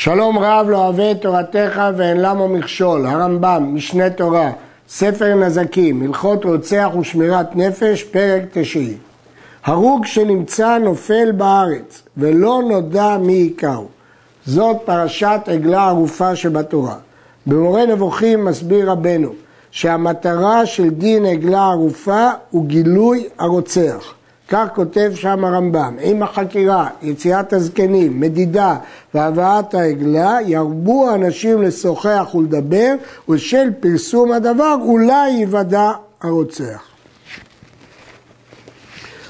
שלום רב לא אוהב את תורתך ואין למה מכשול, הרמב"ם, משנה תורה, ספר נזקים, הלכות רוצח ושמירת נפש, פרק תשעי. הרוג שנמצא נופל בארץ ולא נודע מי היכהו. זאת פרשת עגלה ערופה שבתורה. במורה נבוכים מסביר רבנו שהמטרה של דין עגלה ערופה הוא גילוי הרוצח. כך כותב שם הרמב"ם, עם החקירה, יציאת הזקנים, מדידה והבאת העגלה, ירבו אנשים לשוחח ולדבר, ושל פרסום הדבר אולי ייוודע הרוצח.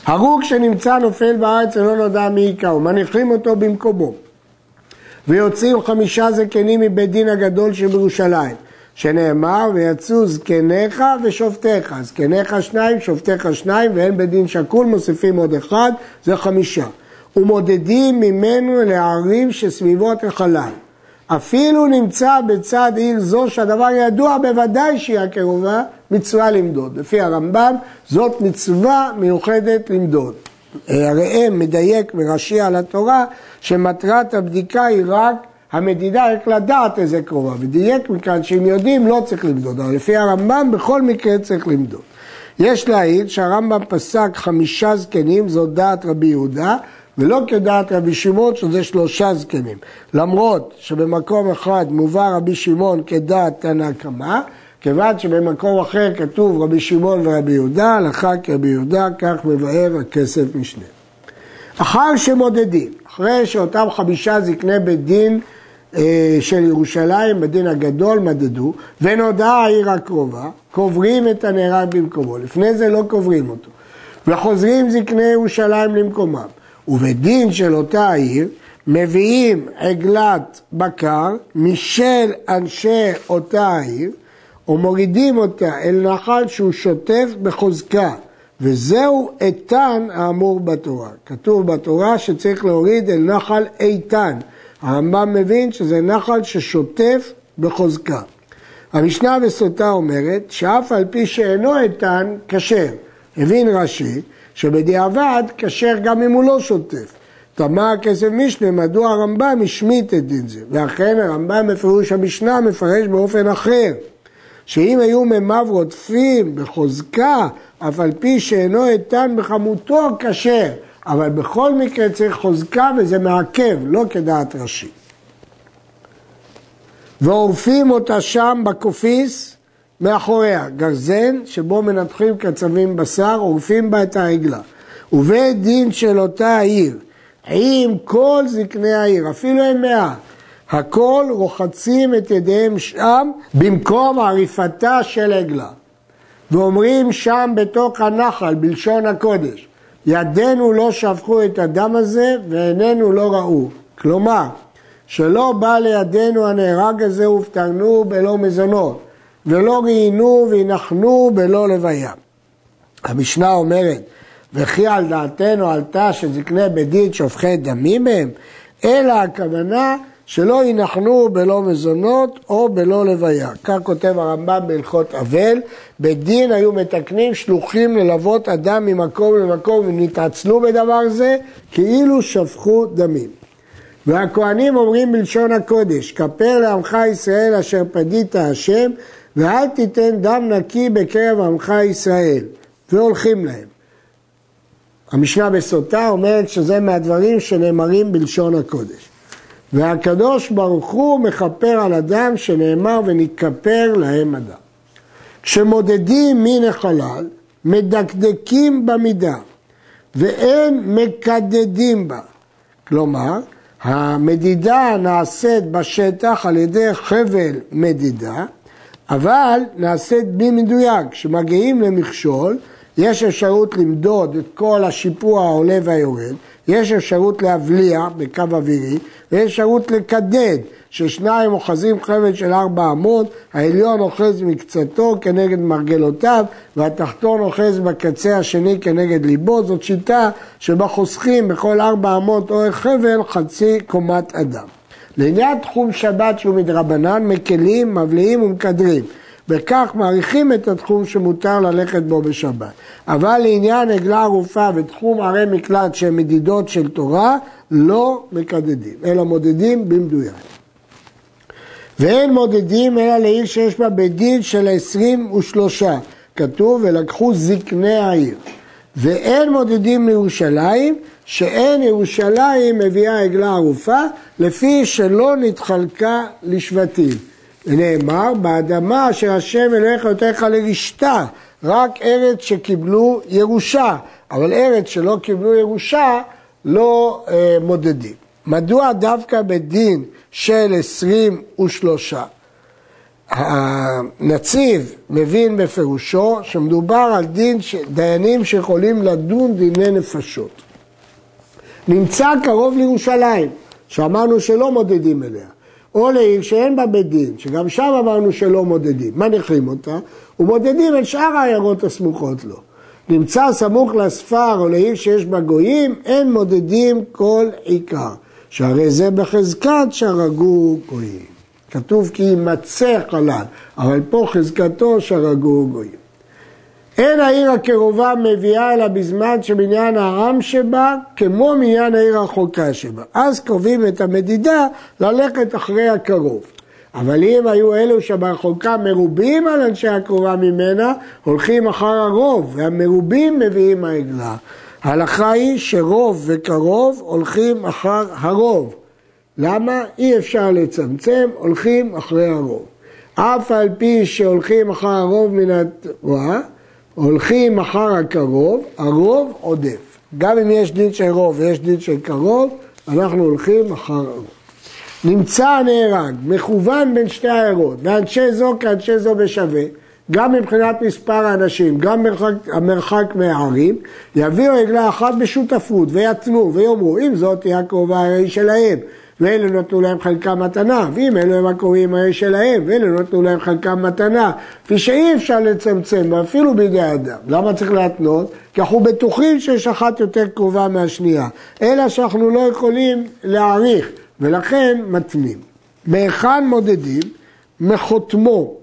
הרוג שנמצא נופל בארץ ולא נודע מי יקראו, מניחים אותו במקומו ויוצאים חמישה זקנים מבית דין הגדול שבירושלים שנאמר ויצאו זקניך ושופטיך, זקניך שניים, שופטיך שניים ואין בדין שקול מוסיפים עוד אחד, זה חמישה. ומודדים ממנו לערים שסביבות החלל. אפילו נמצא בצד עיר זו שהדבר ידוע בוודאי שהיא הקרובה, מצווה למדוד. לפי הרמב"ם זאת מצווה מיוחדת למדוד. הראם מדייק מראשי על התורה שמטרת הבדיקה היא רק המדידה רק לדעת איזה קרובה, ודייק מכאן שאם יודעים לא צריך למדוד, אבל לפי הרמב"ם בכל מקרה צריך למדוד. יש להעיד שהרמב"ם פסק חמישה זקנים, זאת דעת רבי יהודה, ולא כדעת רבי שמעון שזה שלושה זקנים. למרות שבמקום אחד מובא רבי שמעון כדעת תנא קמא, כיוון שבמקום אחר כתוב רבי שמעון ורבי יהודה, הלכה כרבי יהודה, כך מבאר הכסף משנה. אחר שמודדים, אחרי שאותם חמישה זקני בית דין של ירושלים, בדין הגדול, מדדו, ונודעה העיר הקרובה, קוברים את הנהרג במקומו. לפני זה לא קוברים אותו. וחוזרים זקני ירושלים למקומם. ובדין של אותה העיר, מביאים עגלת בקר משל אנשי אותה העיר, ומורידים אותה אל נחל שהוא שוטף בחוזקה, וזהו איתן האמור בתורה. כתוב בתורה שצריך להוריד אל נחל איתן. הרמב"ם מבין שזה נחל ששוטף בחוזקה. המשנה בסוטה אומרת שאף על פי שאינו איתן, כשר. הבין רש"י שבדיעבד כשר גם אם הוא לא שוטף. תמה כסף משנה, מדוע הרמב"ם השמיט את דין זה? ואכן הרמב"ם בפירוש המשנה מפרש באופן אחר, שאם היו מימיו רודפים בחוזקה, אף על פי שאינו איתן בכמותו כשר, אבל בכל מקרה צריך חוזקה וזה מעכב, לא כדעת ראשי. ועורפים אותה שם בקופיס מאחוריה, גרזן שבו מנתחים קצבים בשר, עורפים בה את העגלה. ובית דין של אותה העיר, עם כל זקני העיר, אפילו הם מאה, הכל רוחצים את ידיהם שם במקום עריפתה של עגלה. ואומרים שם בתוך הנחל, בלשון הקודש, ידינו לא שפכו את הדם הזה ועינינו לא ראו. כלומר, שלא בא לידינו הנהרג הזה ופטרנו בלא מזונות, ולא ראינו והנחנו בלא לוויה. המשנה אומרת, וכי על דעתנו עלתה שזקני בית דין שופכי דמים הם, אלא הכוונה שלא ינחנו בלא מזונות או בלא לוויה. כך כותב הרמב"ם בהלכות אבל, בית דין היו מתקנים שלוחים ללוות אדם ממקום למקום אם נתעצלו בדבר זה, כאילו שפכו דמים. והכהנים אומרים בלשון הקודש, כפר לעמך ישראל אשר פדית השם, ואל תיתן דם נקי בקרב עמך ישראל, והולכים להם. המשנה בסוטה אומרת שזה מהדברים שנאמרים בלשון הקודש. והקדוש ברוך הוא מכפר על אדם שנאמר ונתכפר להם אדם. כשמודדים מין החלל, מדקדקים במידה ואין מקדדים בה. כלומר, המדידה נעשית בשטח על ידי חבל מדידה, אבל נעשית במדויק. כשמגיעים למכשול, יש אפשרות למדוד את כל השיפוע העולה והיורד, יש אפשרות להבליע בקו אווירי, ויש אפשרות לקדד, ששניים אוחזים חבל של ארבע אמות, העליון אוחז מקצתו כנגד מרגלותיו, והתחתון אוחז בקצה השני כנגד ליבו, זאת שיטה שבה חוסכים בכל ארבע אמות אורך חבל חצי קומת אדם. לעניין תחום שבת שהוא מדרבנן, מקלים, מבליעים ומקדרים. וכך מעריכים את התחום שמותר ללכת בו בשבת. אבל לעניין עגלה ערופה ותחום ערי מקלט שהן מדידות של תורה, לא מקדדים, אלא מודדים במדויק. ואין מודדים אלא לעיר שיש בה בית דין של עשרים ושלושה. כתוב ולקחו זקני העיר. ואין מודדים לירושלים, שאין ירושלים מביאה עגלה ערופה, לפי שלא נתחלקה לשבטים. ונאמר, באדמה אשר השם אלוהיך נותן לרשתה, רק ארץ שקיבלו ירושה, אבל ארץ שלא קיבלו ירושה לא אה, מודדים. מדוע דווקא בדין של עשרים ושלושה? הנציב מבין בפירושו שמדובר על דין דיינים שיכולים לדון דיני נפשות. נמצא קרוב לירושלים, שאמרנו שלא מודדים אליה, או לעיר שאין בה בית דין, שגם שם אמרנו שלא מודדים. מניחים אותה? ומודדים את שאר העיירות הסמוכות לו. נמצא סמוך לספר או לעיר שיש בה גויים, אין מודדים כל עיקר. שהרי זה בחזקת שהרגו גויים. כתוב כי יימצא חלל, אבל פה חזקתו שהרגו גויים. אין העיר הקרובה מביאה אלא בזמן שמניין העם שבה, כמו מניין העיר הרחוקה שבה. אז קובעים את המדידה ללכת אחרי הקרוב. אבל אם היו אלו שברחוקה מרובים על אנשי הקרובה ממנה, הולכים אחר הרוב, והמרובים מביאים העגלה. ההלכה היא שרוב וקרוב הולכים אחר הרוב. למה? אי אפשר לצמצם, הולכים אחרי הרוב. אף על פי שהולכים אחר הרוב מן התורה, הולכים אחר הקרוב, הרוב עודף. גם אם יש דין של רוב ויש דין של קרוב, אנחנו הולכים אחר הרוב. נמצא נהרג, מכוון בין שתי העיירות, ואנשי זו כאנשי זו בשווה, גם מבחינת מספר האנשים, גם מרחק, המרחק מהערים, יביאו עגלה אחת בשותפות ויתנו ויאמרו, אם זאת תהיה הקרובה הרי שלהם, ואלה נתנו להם חלקם מתנה, ואם אלו הם הרי שלהם, ואלה נתנו להם חלקם מתנה, כפי שאי אפשר לצמצם, אפילו בידי אדם. למה צריך להתנות? כי אנחנו בטוחים שיש אחת יותר קרובה מהשנייה, אלא שאנחנו לא יכולים להעריך, ולכן מתנים. מהיכן מודדים? מחותמו.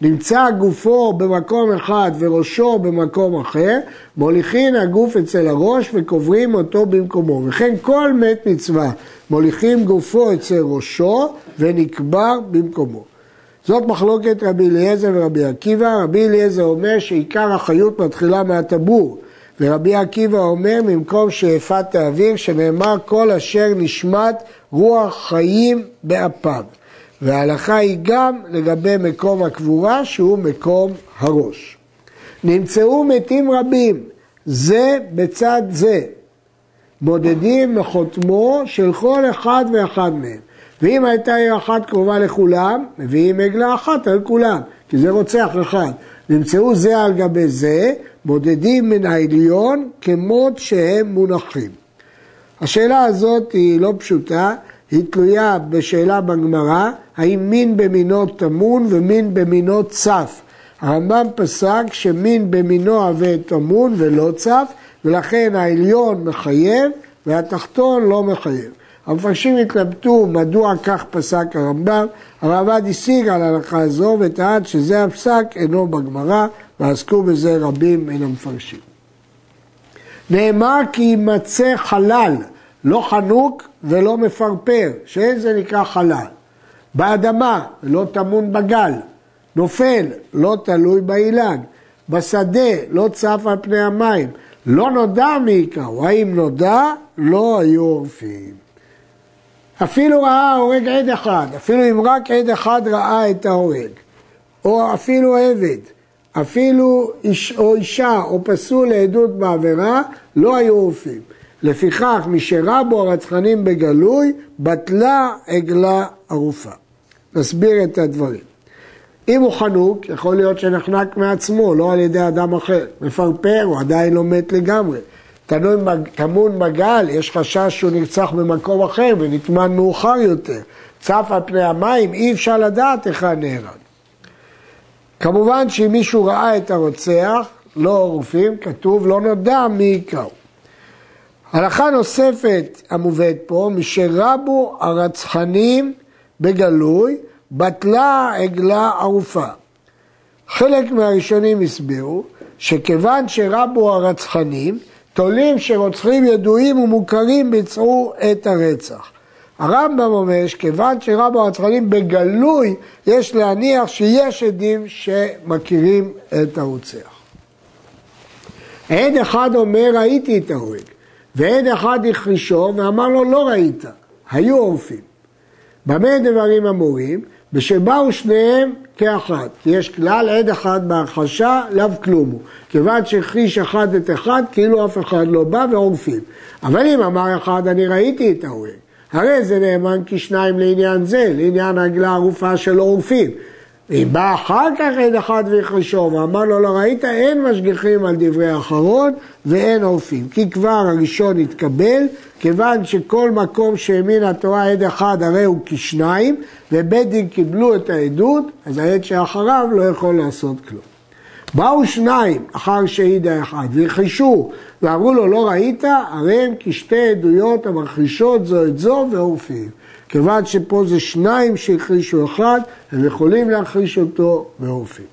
נמצא גופו במקום אחד וראשו במקום אחר, מוליכין הגוף אצל הראש וקוברים אותו במקומו. וכן כל מת מצווה מוליכים גופו אצל ראשו ונקבר במקומו. זאת מחלוקת רבי אליעזר ורבי עקיבא. רבי אליעזר אומר שעיקר החיות מתחילה מהטבור, ורבי עקיבא אומר ממקום שאיפת האוויר, שנאמר כל אשר נשמט רוח חיים באפיו. וההלכה היא גם לגבי מקום הקבורה שהוא מקום הראש. נמצאו מתים רבים, זה בצד זה, מודדים מחותמו של כל אחד ואחד מהם. ואם הייתה עיר אחת קרובה לכולם, מביאים עגלה אחת על כולם, כי זה רוצח אחד. נמצאו זה על גבי זה, מודדים מן העליון כמות שהם מונחים. השאלה הזאת היא לא פשוטה, היא תלויה בשאלה בגמרא, האם מין במינו טמון ומין במינו צף. הרמב"ם פסק שמין במינו עבה טמון ולא צף, ולכן העליון מחייב והתחתון לא מחייב. המפרשים התלבטו מדוע כך פסק הרמב"ם, הרמב"ם השיג על ההלכה הזו וטען שזה הפסק אינו בגמרא, ועסקו בזה רבים מן המפרשים. נאמר כי יימצא חלל, לא חנוק ולא מפרפר, שאין זה נקרא חלל. באדמה, לא טמון בגל. נופל, לא תלוי באילן. בשדה, לא צף על פני המים. לא נודע מי יקראו, האם נודע? לא היו עורפים. אפילו ראה ההורג עד אחד, אפילו אם רק עד אחד ראה את ההורג, או אפילו עבד, אפילו איש או אישה או פסול לעדות בעבירה, לא היו עורפים. לפיכך, משרבו הרצחנים בגלוי, בטלה עגלה ערופה. נסביר את הדברים. אם הוא חנוק, יכול להיות שנחנק מעצמו, לא על ידי אדם אחר. מפרפר, הוא עדיין לא מת לגמרי. טמון בגל, יש חשש שהוא נרצח במקום אחר ונטמן מאוחר יותר. צף על פני המים, אי אפשר לדעת היכן נהרג. כמובן שאם מישהו ראה את הרוצח, לא עורפים, כתוב לא נודע מי יקראו. הלכה נוספת המובאת פה, משרבו הרצחנים בגלוי, בטלה עגלה ערופה. חלק מהראשונים הסבירו שכיוון שרבו הרצחנים, תולים שרוצחים ידועים ומוכרים ביצעו את הרצח. הרמב"ם אומר שכיוון שרבו הרצחנים בגלוי, יש להניח שיש עדים שמכירים את הרוצח. עד אחד אומר ראיתי את ההורג, ועד אחד הכחישו ואמר לו לא ראית, היו עורפים. במה דברים אמורים? בשבאו שניהם כאחד, כי יש כלל עד אחד בהכחשה, לאו כלום הוא. כיוון שהכחיש אחד את אחד, כאילו אף אחד לא בא ועורפים. אבל אם אמר אחד, אני ראיתי את ההורג, הרי זה נאמן כשניים לעניין זה, לעניין העגלה ערופה של עורפים. ואם בא אחר כך עד אחד והכחישו ואמר לו לא ראית, אין משגיחים על דברי האחרון ואין עורפים. כי כבר הראשון התקבל, כיוון שכל מקום שהאמין התורה עד אחד הרי הוא כשניים, ובית דין קיבלו את העדות, אז העד שאחריו לא יכול לעשות כלום. באו שניים אחר שהעיד האחד והכחישו ואמרו לו לא ראית, הרי הם כשתי עדויות המכחישות זו את זו ועורפים. כיוון שפה זה שניים שהכחישו אחד, הם יכולים להכחיש אותו ועורפים.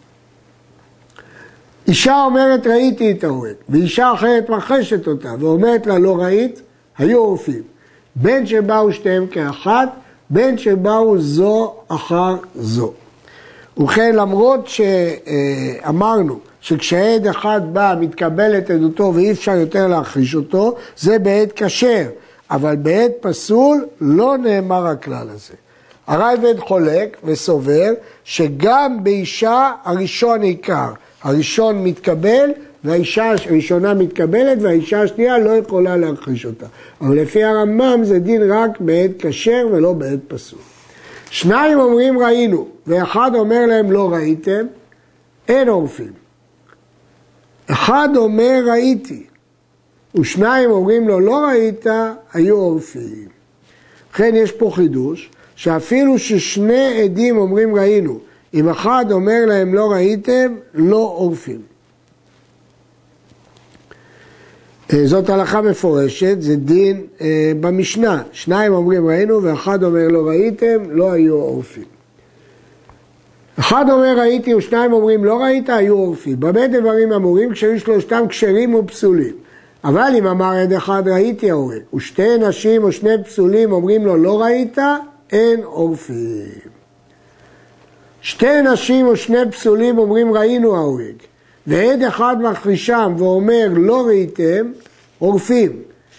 אישה אומרת ראיתי את ההורג, ואישה אחרת מכחשת אותה ואומרת לה לא ראית, היו עורפים. בין שבאו שתיהם כאחת, בין שבאו זו אחר זו. ובכן, למרות שאמרנו שכשעד אחד בא, מתקבלת עדותו ואי אפשר יותר להכחיש אותו, זה בעת כשר. אבל בעת פסול לא נאמר הכלל הזה. הרייבד חולק וסובר שגם באישה הראשון עיקר, הראשון מתקבל והאישה הראשונה מתקבלת והאישה השנייה לא יכולה להכחיש אותה. אבל לפי הרמב"ם זה דין רק בעת כשר ולא בעת פסול. שניים אומרים ראינו ואחד אומר להם לא ראיתם, אין עורפים. אחד אומר ראיתי ושניים אומרים לו לא ראית, היו עורפים. לכן יש פה חידוש, שאפילו ששני עדים אומרים ראינו, אם אחד אומר להם לא ראיתם, לא עורפים. אה, זאת הלכה מפורשת, זה דין אה, במשנה. שניים אומרים ראינו ואחד אומר לא ראיתם, לא היו עורפים. אחד אומר ראיתי ושניים אומרים לא ראית, היו עורפים. במה דברים אמורים כשהיו שלושתם כשרים ופסולים? אבל אם אמר עד אחד ראיתי ההורג, ושתי נשים או שני פסולים אומרים לו לא ראית, אין עורפים. שתי נשים או שני פסולים אומרים ראינו ההורג, ועד אחד מכחישם ואומר לא ראיתם, עורפים.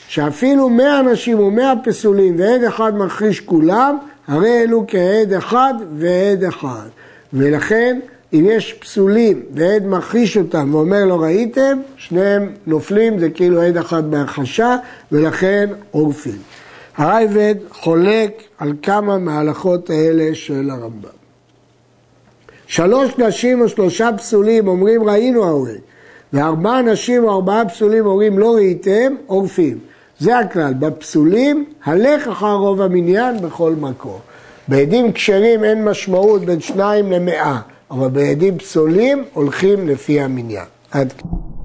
שאפילו מאה נשים או מאה פסולים ועד אחד מכחיש כולם, הרי אלו כעד אחד ועד אחד. ולכן אם יש פסולים ועד מכחיש אותם ואומר לא ראיתם, שניהם נופלים, זה כאילו עד אחד בהכחשה, ולכן עורפים. הרייבד חולק על כמה מההלכות האלה של הרמב"ם. שלוש נשים או שלושה פסולים אומרים ראינו ההורג, וארבעה נשים או ארבעה פסולים אומרים לא ראיתם, עורפים. זה הכלל, בפסולים, הלך אחר רוב המניין בכל מקום. בעדים כשרים אין משמעות בין שניים למאה. אבל בעדים פסולים הולכים לפי המניין. עד כאן.